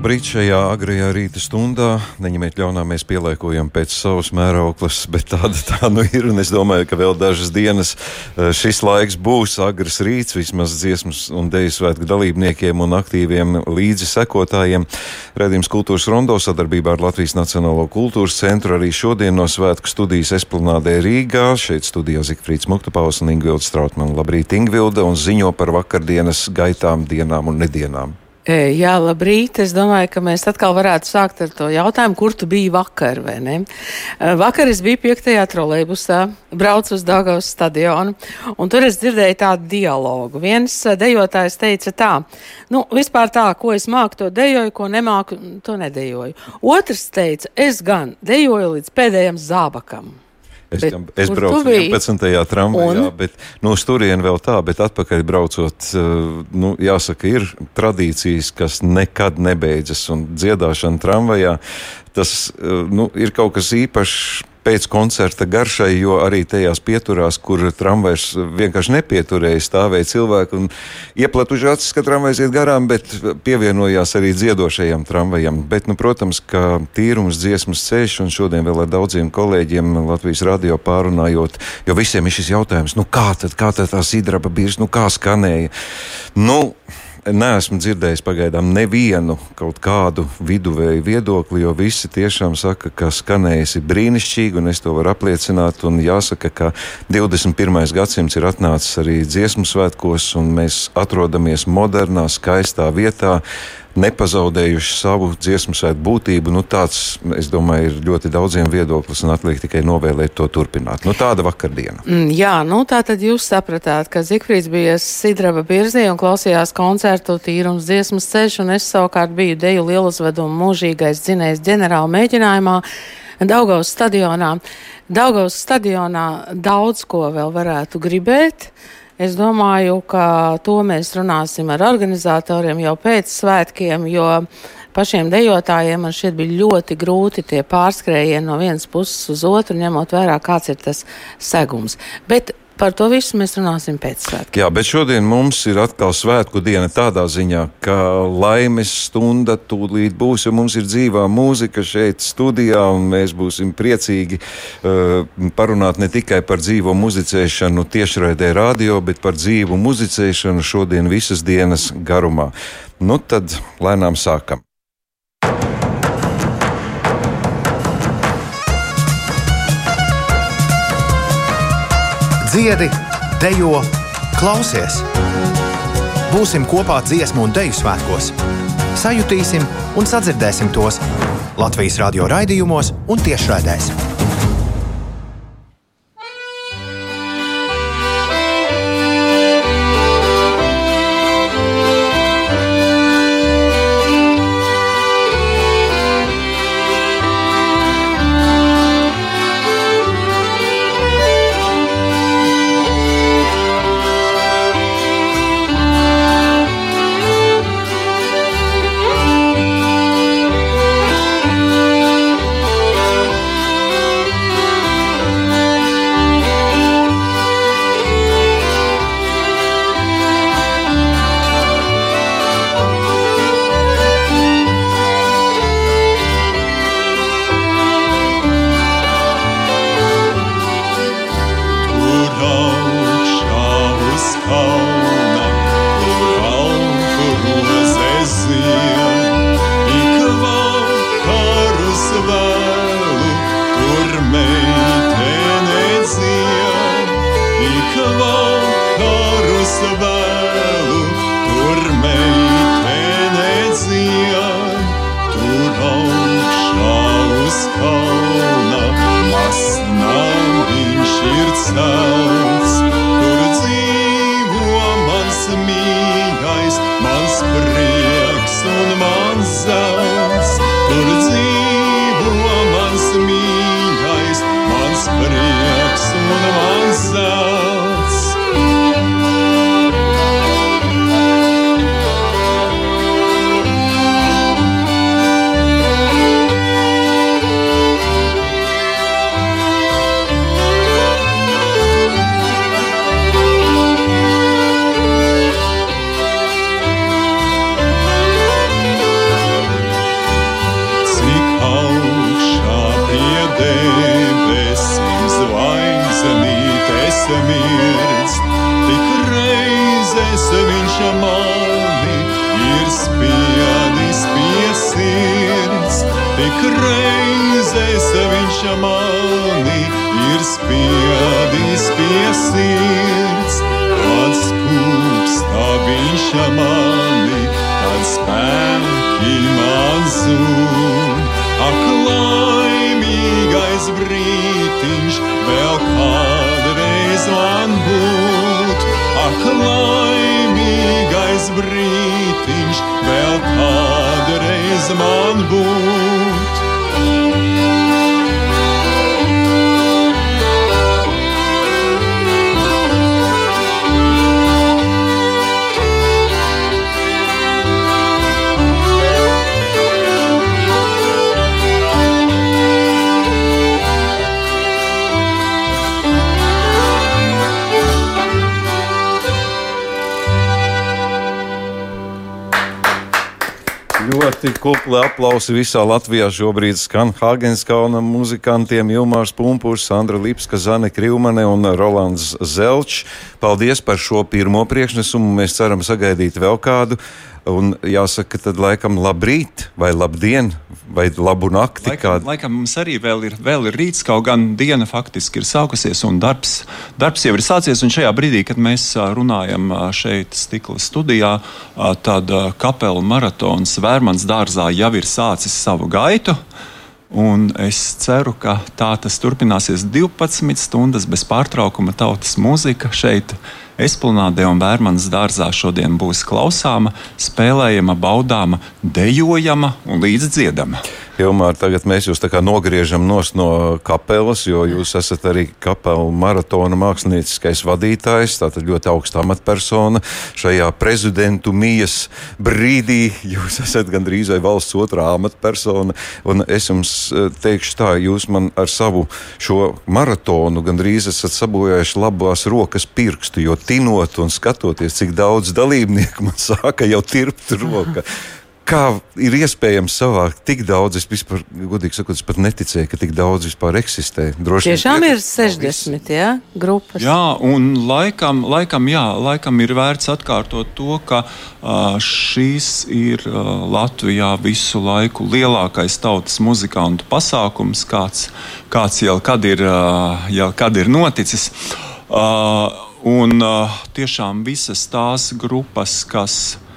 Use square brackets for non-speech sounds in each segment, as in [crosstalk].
Labrīt šajā agrajā rīta stundā. Neņemiet ļaunā, mēs pielāgojam pēc savas mērauklas, bet tāda tā nu ir. Un es domāju, ka vēl dažas dienas eh, šis laiks būs agrs rīts, vismaz dziesmas un deju svētku dalībniekiem un aktīviem līdzi sekotājiem. Redījums kultūras rondo sadarbībā ar Latvijas Nacionālo kultūras centru arī šodien no svētku studijas esplanādē Rīgā. Šeit studijā Zikfrīds Muktapaus un Ingvilda Strautman. Labrīt, Ingvilda, un ziņo par vakardienas gaitām, dienām un nedienām. Jā, labrīt. Es domāju, ka mēs atkal varētu sākt ar to jautājumu, kur tu biji vakar, vai ne? Vakar es biju piektajā trolejbusā, braucu uz Dāngavas stadionu, un tur es dzirdēju tādu dialogu. Viens dejotājs teica tā, nu, vispār tā, ko es māku, to dejoju, ko nemāku, to nedejoju. Otrs teica, es gan dejoju līdz pēdējam zābakam. Es, bet, es braucu 11. tramvajā, bet no turienes vēl tā, bet atpakaļ braucot, eh, nu, jāsaka, ir tradīcijas, kas nekad nebeidzas. Un dziedāšana tramvajā tas eh, nu, ir kaut kas īpašs pēc koncerta garšai, jo arī tajās pieturās, kur tramvajs vienkārši nepieturēja, stāvēja cilvēki un ieplatuši acis, ka tramvajs iet garām, bet pievienojās arī dziedošajam tramvajam. Bet, nu, protams, ka tīrums dziesmas ceļš un šodien vēl ar daudziem kolēģiem Latvijas radio pārunājot, jo visiem ir šis jautājums, nu kā tad, kā tad tā sidraba birs, nu kā skanēja. Nu, neesmu dzirdējis pagaidām nevienu kaut kādu viduvēju viedokli, jo visi tiešām saka, ka skanējis ir brīnišķīgi, un es to varu apliecināt. Un jāsaka, ka 21. gadsimts ir atnācis arī dziesmu svētkos, un mēs atrodamies modernā, skaistā vietā nepazaudējuši savu dziesmu svētku būtību. Nu, tāds, es domāju, ir ļoti daudziem viedoklis un atliek tikai novēlēt to turpināt. Nu, tāda vakardiena. Mm, jā, nu tā tad jūs sapratāt, ka Zikfrīds bija Sidraba Birzī un klausījās koncertu tīrums dziesmas ceļš, un es savukārt biju deju lieluzvedumu mūžīgais dzinējs ģenerāla mēģinājumā Daugaus stadionā. Daugaus stadionā daudz ko vēl varētu gribēt. Es domāju, ka to mēs runāsim ar organizatoriem jau pēc svētkiem, jo pašiem dejotājiem man šķiet bija ļoti grūti tie pārskrējieni no vienas puses uz otru, ņemot vērā, kāds ir tas segums. Bet Par to visu mēs runāsim pēc svētkiem. Jā, bet šodien mums ir atkal svētku diena tādā ziņā, ka laimes stunda tūlīt būs, jo mums ir dzīvā mūzika šeit studijā, un mēs būsim priecīgi uh, parunāt ne tikai par dzīvo muzicēšanu tiešraidē radio, bet par dzīvu muzicēšanu šodien visas dienas garumā. Nu tad lēnām sākam. Dziedi, dejo, klausies! Būsim kopā dziesmu un dēļu svētkos! Sajutīsim un sadzirdēsim tos Latvijas radio raidījumos un tiešraidēs! of all. Ak, laimīgais brītiņš vēl kādreiz man būt. Ļoti kupli aplausi visā Latvijā šobrīd skan Hāgenskalna muzikantiem Ilmārs Pumpurs, Sandra Lipska, Zane Krivmane un Rolands Zelčs. Paldies par šo pirmo priekšnesumu. Mēs ceram sagaidīt vēl kādu. Un jāsaka, tad laikam labrīt, vai labdien, vai labu nakti. Laikam, kād... laikam mums arī vēl ir, vēl ir rīts, kaut gan diena faktiski ir sākusies, un darbs, darbs jau ir sācies. Un šajā brīdī, kad mēs runājam šeit, stikla studijā, tad kapela maratons Vērmans dārzā jau ir sācis savu gaitu. Un es ceru, ka tā tas turpināsies 12 stundas bez pārtraukuma tautas mūzika šeit. Esplanādē un Vērmanas dārzā šodien būs klausāma, spēlējama, baudāma, dejojama un līdzdziedama. Ilmār, tagad mēs jūs nogriežam no kapelas, jo jūs esat arī kapela maratona mākslinieckais vadītājs. Tātad ļoti augsta amatpersona. Šajā prezidentu mijas brīdī jūs [laughs] esat gandrīz vai valsts otrā amatpersona. Un es jums eh, teikšu tā, jūs man ar savu šo maratonu gandrīz esat sabojājuši labās rokas pirkstu, jo tinot un skatoties, cik daudz dalībnieku man [laughs] sāka jau tirpt roka. [laughs] Kā ir iespējams savākt tik daudz? Es vispār, godīgi sakot, es pat neticēju, ka tik daudz vispār eksistē. Droši Tiešām ir 60 ja, grupas. Jā, un laikam, laikam, jā, laikam ir vērts atkārtot to, ka uh, šīs ir uh, Latvijā visu laiku lielākais tautas muzikantu pasākums, kāds, kāds jau kad ir, uh, jau kad ir noticis. Uh, un uh, tiešām visas tās grupas, kas ir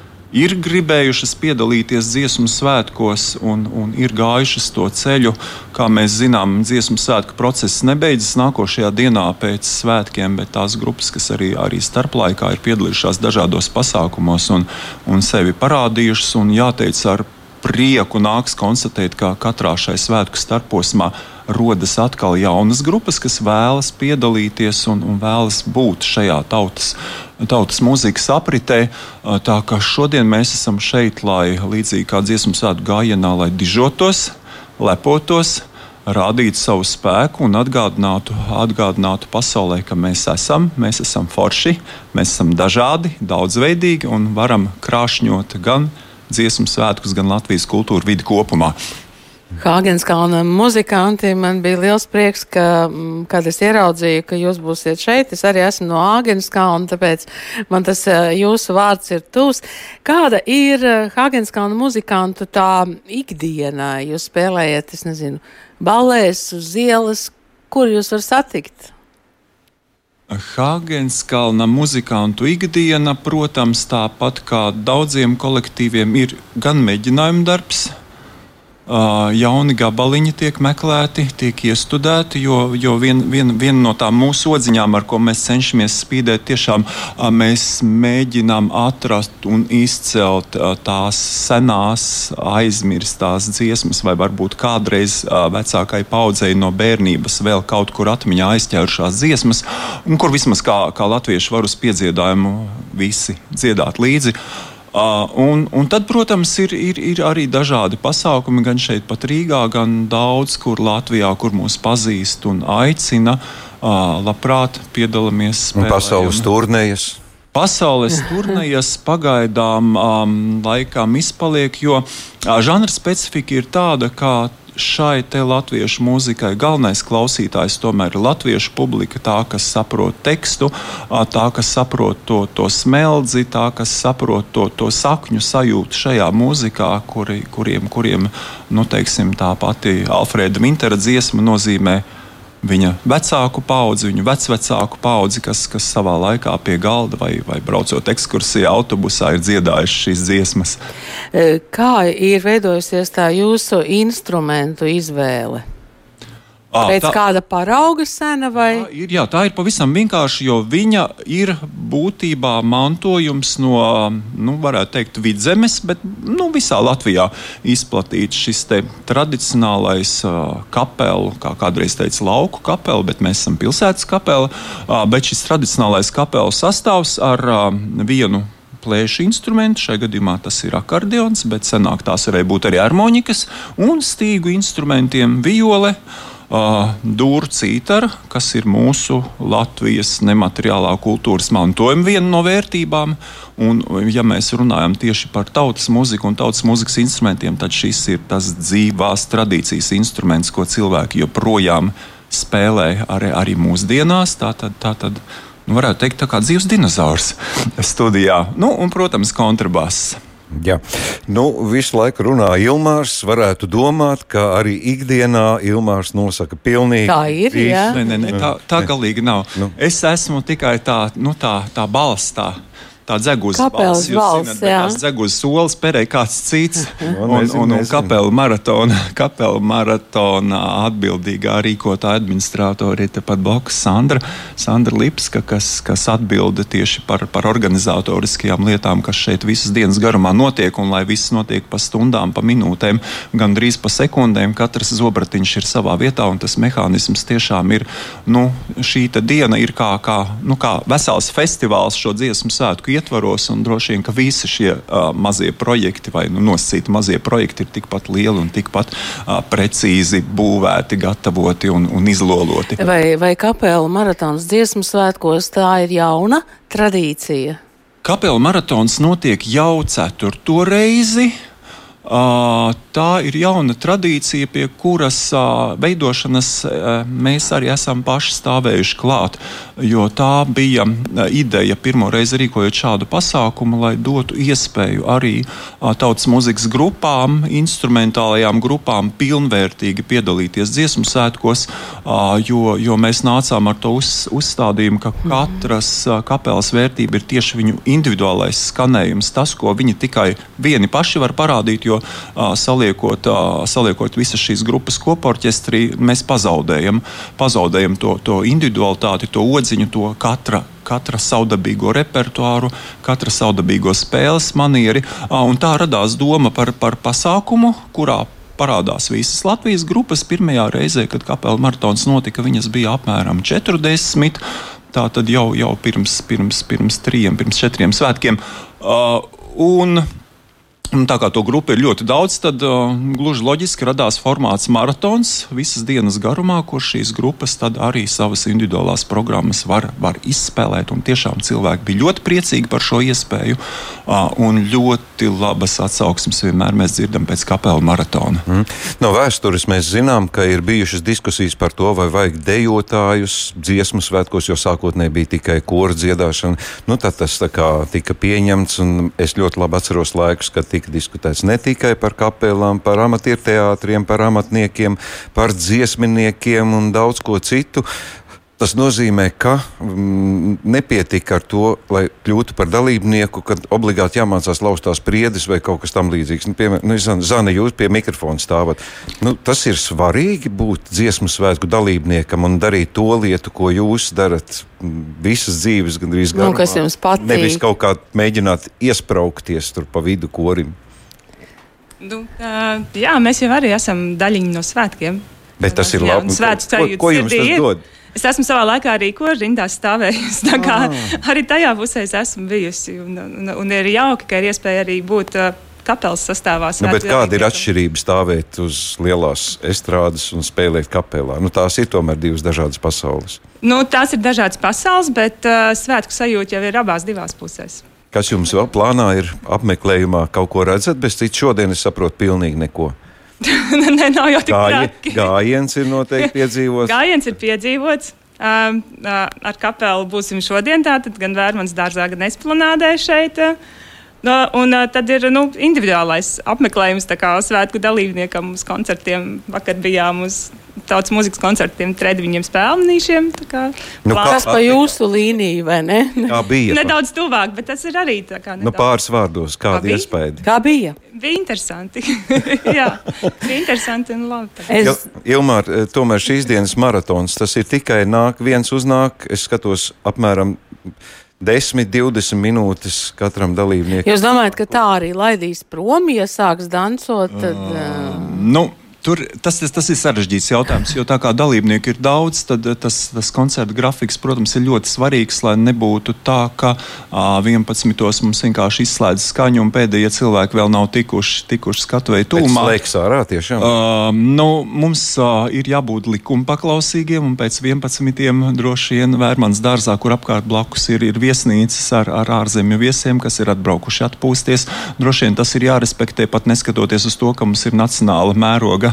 gribējušas piedalīties dziesmu svētkos un, un ir gājušas to ceļu. Kā mēs zinām, dziesmu svētku process nebeidzas nākošajā dienā pēc svētkiem, bet tās grupas, kas arī, arī starplaikā ir piedalījušās dažādos pasākumos un, un sevi parādījušas, un jāteic ar prieku nāks konstatēt, ka katrā šai svētku starposmā rodas atkal jaunas grupas, kas vēlas piedalīties un, un vēlas būt šajā tautas, tautas mūzikas apritē. Tā kā šodien mēs esam šeit, lai līdzīgi kā dziesmu svētku gājienā, lai dižotos, lepotos rādītu savu spēku un atgādinātu, atgādinātu pasaulē, ka mēs esam, mēs esam forši, mēs esam dažādi, daudzveidīgi un varam krāšņot gan dziesmu svētkus, gan Latvijas kultūru vidi kopumā. Hāgenskalna muzikanti, man bija liels prieks, ka, mm, kad es ieraudzīju, ka jūs būsiet šeit, es arī esmu no Hāgenskalna, tāpēc man tas jūsu vārds ir tūs. Kāda ir Hāgenskalna muzikantu tā ikdiena? Jūs spēlējat, es nezinu, balēs uz ielas, kur jūs var satikt? Hāgenskalna muzikantu ikdiena, protams, tāpat kā daudziem kolektīviem, ir gan mēģinājuma darbs, jauni gabaliņi tiek meklēti, tiek iestudēti, jo, jo viena vien, vien no tām mūsu odziņām, ar ko mēs cenšamies spīdēt, tiešām mēs mēģinām atrast un izcelt tās senās, aizmirstās dziesmas, vai varbūt kādreiz vecākai paudzei no bērnības vēl kaut kur atmiņā aizķērušās dziesmas, un kur vismaz kā, kā latvieši var uz piedziedājumu visi dziedāt līdzi. Uh, un, un tad, protams, ir, ir, ir arī dažādi pasākumi, gan šeit, pat Rīgā, gan daudz kur Latvijā, kur mūs pazīst un aicina. Uh, labprāt piedalāmies. Pasaules turnējas. Pasaules [laughs] turnīrs pagaidām um, laikam izpaliek, jo uh, žanra specifika ir tāda, ka šai latviešu mūzikai galvenais klausītājs tomēr ir latviešu publika, tā, kas saprot tekstu, tā, kas saprot to, to smeldzi, tā, kas saprot to, to sakņu sajūtu šajā mūzikā, kuri, kuriem, kuriem nu, teiksim, tā pati Alfrēda Mintera dziesma nozīmē viņa vecāku paudzi, viņu vecvecāku paudzi, kas, kas savā laikā pie galda vai, vai braucot ekskursijā autobusā ir dziedājuši šīs dziesmas. Kā ir veidojusies tā jūsu instrumentu izvēle? À, Pēc tā, kāda parauga sena vai? Tā ir, jā, tā ir pavisam vienkārši, jo viņa ir būtībā mantojums no, nu, varētu teikt, vidzemes, bet nu, visā Latvijā izplatīts šis tradicionālais uh, kapelu, kā kādreiz teica, lauku kapela, bet mēs esam pilsētas kapela, uh, bet šis tradicionālais kapelu sastāvs ar uh, vienu plēšu instrumentu. Šajā gadījumā tas ir akordeons, bet senāk tās varēja būt arī harmonikas un stīgu instrumentiem viole. Uh, dūru cītara, kas ir mūsu Latvijas nemateriālā kultūras mantojuma viena no vērtībām. Un, ja mēs runājam tieši par tautas muziku un tautas muzikas instrumentiem, tad šis ir tas dzīvās tradīcijas instruments, ko cilvēki joprojām spēlē arī, arī mūsdienās. Tā tad, tā tad nu, varētu teikt, tā kā dzīves dinozaurs [laughs] studijā. Nu, un, protams, kontrabass. Jā. Nu, visu laiku runā Ilmārs. Varētu domāt, ka arī ikdienā Ilmārs nosaka pilnīgi. Tā ir. Nē, nē, nē, tā, tā galīgi nav. Nu. Es esmu tikai tā, nu, tā, tā balss. Tā dzegūza valsts. valsts zināt, dzegūza solis perēja kāds cits. [laughs] un, un, un, un kapela maratona, [laughs] kapela maratona atbildīgā rīkotā administrātora ir tepat blakus Sandra, Sandra Lipska, kas, kas atbilda tieši par, par organizatoriskajām lietām, kas šeit visas dienas garumā notiek, un lai viss notiek pa stundām, pa minūtēm, gan drīz pa sekundēm, katrs zobratiņš ir savā vietā, un tas mehānisms tiešām ir, nu, šī diena ir kā, kā, nu, kā vesels festivāls šo dziesmu svētku ietvaros, un droši vien, ka visi šie uh, mazie projekti vai nu, nosacīti mazie projekti ir tikpat lieli un tikpat uh, precīzi būvēti, gatavoti un, un izloloti. Vai, vai kapela maratons dziesmu svētkos tā ir jauna tradīcija? Kapela maratons notiek jau ceturto reizi. Tā ir jauna tradīcija, pie kuras veidošanas mēs arī esam paši stāvējuši klāt. Jo tā bija ideja pirmo reizi rīkojot šādu pasākumu, lai dotu iespēju arī tautas muzikas grupām, instrumentālajām grupām pilnvērtīgi piedalīties dziesmu svētkos, jo, jo mēs nācām ar to uz, uzstādījumu, ka katras kapelas vērtība ir tieši viņu individuālais skanējums, tas, ko viņi tikai vieni paši var parādīt jo saliekot, saliekot visas šīs grupas kopā-orķestrī, mēs pazaudējam, pazaudējam to, to individualitāti, to odziņu, to katra katra savdabīgo repertuāru, katra savdabīgo spēles manieri. Tā radās doma par, par pasākumu, kurā parādās visas Latvijas grupas. Pirmajā reizē, kad kapela maratons notika, viņas bija apmēram 40. Tā tad jau, jau pirms, pirms, pirms trim, pirms četriem svētkiem. Uh, un Tā kā to grupu ir ļoti daudz, tad uh, gluži loģiski radās formāts maratons visas dienas garumā, kur šīs grupas arī savas individuālās programmas var, var izspēlēt. Tiešām cilvēki bija ļoti priecīgi par šo iespēju, uh, un ļoti labas atsauksmes vienmēr mēs dzirdam pēc kapela maratona. Mm. No vēstures mēs zinām, ka ir bijušas diskusijas par to, vai vajag dejotājus dziesmu svētkos, jo sākotnēji bija tikai kora dziedāšana. Nu, tad tas tika pieņemts, un es ļoti labi atceros laikus, kad tika tika diskutēts ne tikai par kapelām, par amatierteātriem, par amatniekiem, par dziesminiekiem un daudz ko citu. Tas nozīmē, ka mm, nepietika ar to, lai kļūtu par dalībnieku, kad obligāti jāmācās laustās priedes vai kaut kas tamlīdzīgs. Nu, piemēram, nu, Zana, jūs pie mikrofona stāvat. Nu, tas ir svarīgi būt dziesmu svētku dalībniekam un darīt to lietu, ko jūs darat visas dzīves, gandrīz. Nu, kas jums patīk? Nevis kaut kā mēģināt iespraukties tur pa vidu korim. Nu, uh, jā, mēs jau arī esam daļiņi no svētkiem. Bet tas ir labi. Ko, ko jums tas dod? Es esmu savā laikā arī korindā stāvējusi. Tā kā oh. arī tajā pusē es esmu bijusi. Un, un, un ir jauki, ka ir iespēja arī būt. Uh, kapelas sastāvā. Nu, kāda ir atšķirība stāvēt uz lielās estrādes un spēlēt kapelā? Nu, tās ir tomēr divas dažādas pasaules. Nu, tās ir dažādas pasaules, bet uh, svētku sajūta jau ir abās divās pusēs. Kas jums vēl plānā ir apmeklējumā? Kaut ko redzat, bez citas šodien es saprotu pilnīgi neko. [laughs] Nē, nav jau Gāji, traki. Gājiens ir noteikti [laughs] piedzīvots. Gājiens ir piedzīvots. Uh, ar kapelu būsim šodien, tātad gan Vērmans dārzā, gan Esplanādē šeit. Uh, un uh, tad ir nu, individuālais apmeklējums svētku dalībniekam uz koncertiem. Vakar bijām uz tautas mūzikas koncertiem, treniņiem, spēlnīšiem. Nu, kas pa jūsu līniju, vai ne? Kā bija? Nedaudz tuvāk, bet tas ir arī tā kā. Nu, pāris vārdos, kāda Kā iespēja? Kā bija? Bija interesanti. [laughs] Jā, bija interesanti un labi. Es... Ilmār, tomēr šīs dienas maratons, tas ir tikai nāk, viens uznāk, es skatos apmēram 10, 20 minūtes katram dalībniekam. Jūs domājat, ka tā arī laidīs prom, ja sāks dancot? Tad, uh... Nu, Tur, tas, tas, tas ir sarežģīts jautājums, jo tā kā dalībnieku ir daudz, tad eh, tas, tas koncerta grafiks, protams, ir ļoti svarīgs, lai nebūtu tā, ka uh, 11. mums vienkārši izslēdz skaņu un pēdējie cilvēki vēl nav tikuši, tikuši skatuvēji tūmā. Slēgs ārā tiešām. Uh, nu, mums uh, ir jābūt likuma paklausīgiem un pēc 11. droši vien Vērmans dārzā, kur apkārt blakus ir, ir viesnīcas ar, ar ārzemju viesiem, kas ir atbraukuši atpūsties. Droši vien tas ir jārespektē pat neskatoties uz to, ka mums ir nacionāla mēroga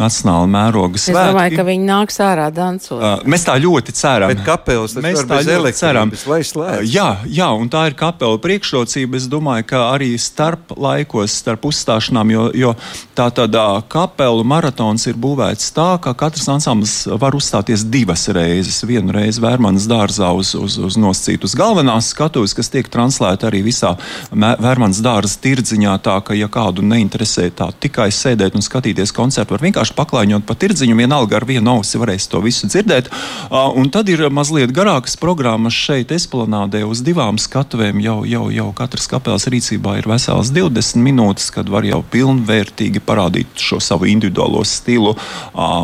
nacionāla mēroga svētki. Es domāju, ka viņi nāks ārā dancot. Uh, mēs tā ļoti ceram. Bet kapelas mēs tā ļoti ceram. Uh, jā, jā, un tā ir kapela priekšrocība. Es domāju, ka arī starp laikos, starp uzstāšanām, jo, jo tā tādā kapelu maratons ir būvēts tā, ka katrs ansamblis var uzstāties divas reizes. Vienu reizi Vērmanas dārzā uz, uz, uz noscīt uz galvenās skatuves, kas tiek translēta arī visā Vērmanas dārza tirdziņā, tā ka, ja kādu neinteresē tā tikai sēdēt un skatīties koncertu, var vienkārši vienkārši paklāņot pa tirdziņu, vienalga ar vienu ausi varēs to visu dzirdēt. Un tad ir mazliet garākas programmas šeit, Esplanādē, uz divām skatuvēm. Jau, jau, jau katras kapelas rīcībā ir vesels 20 minūtes, kad var jau pilnvērtīgi parādīt šo savu individuālo stilu,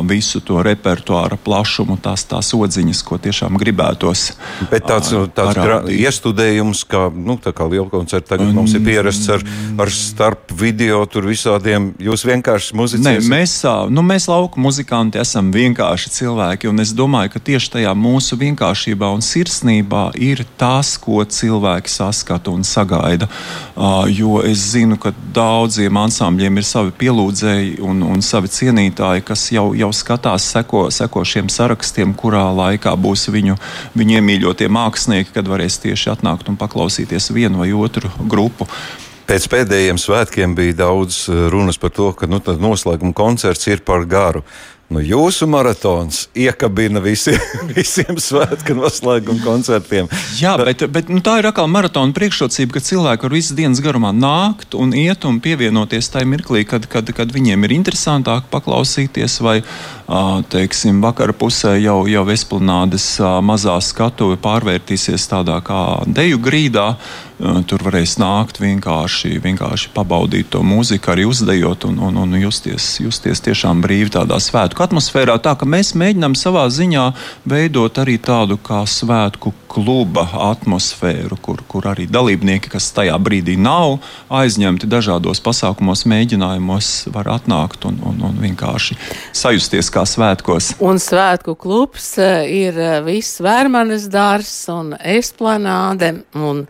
visu to repertuāra plašumu, tās tās odziņas, ko tiešām gribētos. Bet tāds, tāds gra, iestudējums, kā, nu, tā kā liela koncerta tagad mums ir pierasts ar, ar starp video, tur visādiem, jūs vienkārši muzicējat. Mēs, nu, mēs lauku muzikanti esam vienkārši cilvēki, un es domāju, ka tieši tajā mūsu vienkāršībā un sirsnībā ir tas, ko cilvēki saskata un sagaida. Uh, jo es zinu, ka daudziem ansambļiem ir savi pielūdzēji un, un savi cienītāji, kas jau, jau skatās, seko, seko šiem sarakstiem, kurā laikā būs viņu, viņu iemīļotie mākslinieki, kad varēs tieši atnākt un paklausīties vienu vai otru grupu. Pēc pēdējiem svētkiem bija daudz eh, runas par to, ka nu, noslēguma koncerts ir par garu. Nu, jūsu maratons iekabina visi, [laughs] visiem svētku noslēguma koncertiem. Jā, bet, bet nu, tā ir atkal maratona priekšrocība, ka cilvēki var visu dienas garumā nākt un iet un pievienoties tajā mirklī, kad, kad, kad viņiem ir interesantāk paklausīties, vai teiksim, vakara pusē jau, jau esplanādes mazā skatuve pārvērtīsies tādā kā deju grīdā. Tur varēs nākt vienkārši, vienkārši pabaudīt to mūziku, arī uzdejot un, un, un justies, justies tiešām brīvi tādā svētku atmosfērā. Tā ka mēs mēģinām savā ziņā veidot arī tādu kā svētku kluba atmosfēru, kur, kur arī dalībnieki, kas tajā brīdī nav aizņemti dažādos pasākumos, mēģinājumos, var atnākt un, un, un vienkārši sajusties kā svētkos. Un svētku klubs ir viss Vērmanes dārs un esplanāde. Un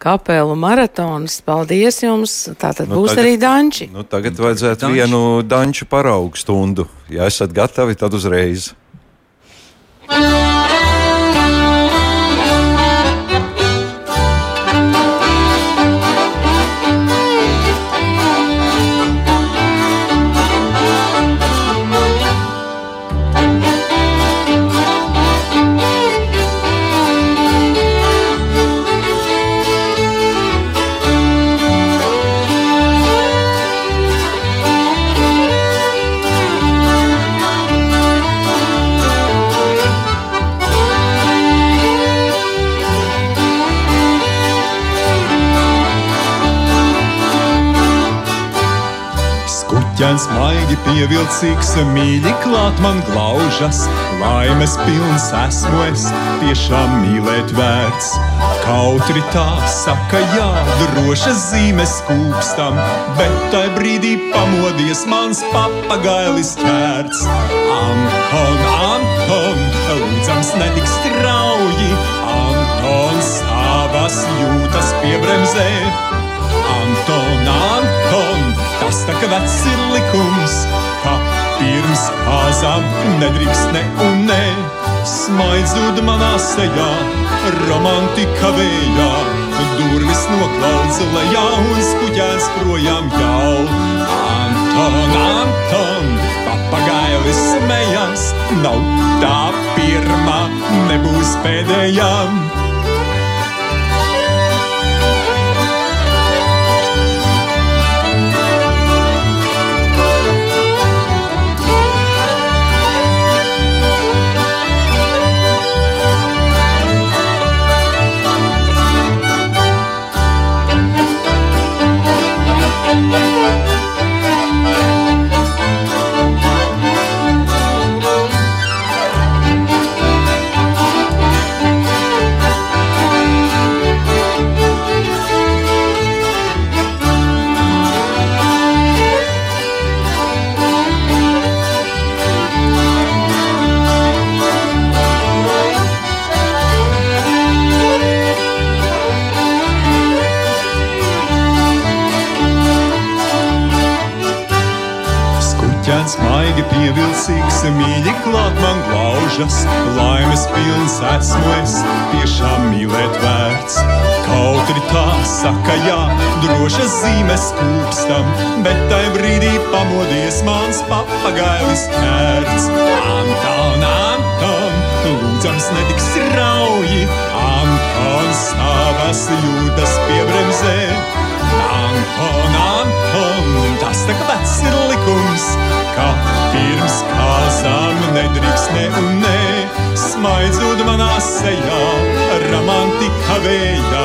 kapelu maratons. Paldies jums! Tātad nu, būs tagad, arī danči. Nu, tagad vajadzētu danči. vienu danču paraugu stundu. Ja esat gatavi, tad uzreiz. Ķēns maigi pievilcīgs, mīļi klāt man glaužas, laimes pilns esmu es, tiešām mīlēt vērts. Kautri tā saka, jā, drošas zīmes kūkstam, bet tai brīdī pamodies mans papagailis ķērts. Anton, Anton, lūdzams netik strauji, Anton savas jūtas piebremzē. Anton, Anton, tas tā ka vecs ir likums, ka pirms kāzām nedrīkst ne un ne. Smaidzot manā sejā, romantika vējā, durvis noklaudz lejā un skuģēns projām jau. Anton, Anton, papagailis smējās, nav tā pirmā, nebūs pēdējā. Glaužas, laimes pilns esmu es, tiešām mīlēt vērts. Kaut arī tā saka, jā, drošas zīmes kūpstam, bet tai brīdī pamodies mans papagailis ērts. Anton, Anton, lūdzams netiks rauji, Anton savas jūtas piebremzē. Anton, Anton, tas tā kā vecs ir likums ka pirms kāzām nedrīkst ne un nē, smaidzot manā sejā, romantika vējā,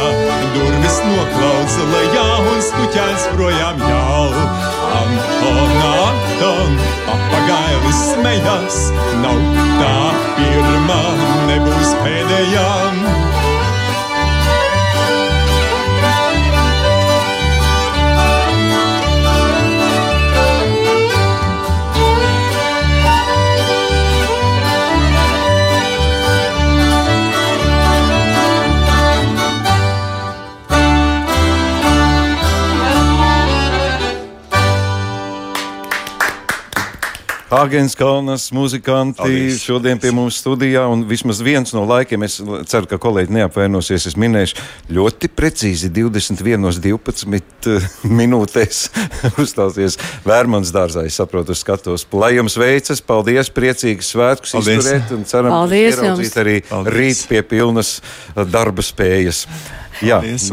durvis noklaudz lejā un skuķēns projām jau. Anton, Anton, papagailis smējās, nav tā pirmā, nebūs pēdējā. Hāgens Kalnas muzikanti Paldies. šodien pie mums studijā, un vismaz viens no laikiem, es ceru, ka kolēģi neapvainosies, es minēšu ļoti precīzi 21.12 eh, [laughs] minūtēs [laughs] uzstāsies Vērmans dārzā. Es saprotu, skatos, lai jums veicas, paldies, priecīgas svētkus paldies. izturēt, un ceram, paldies, ieraudzīt arī paldies. rīt pie pilnas darba spējas. Jā, paldies. nu,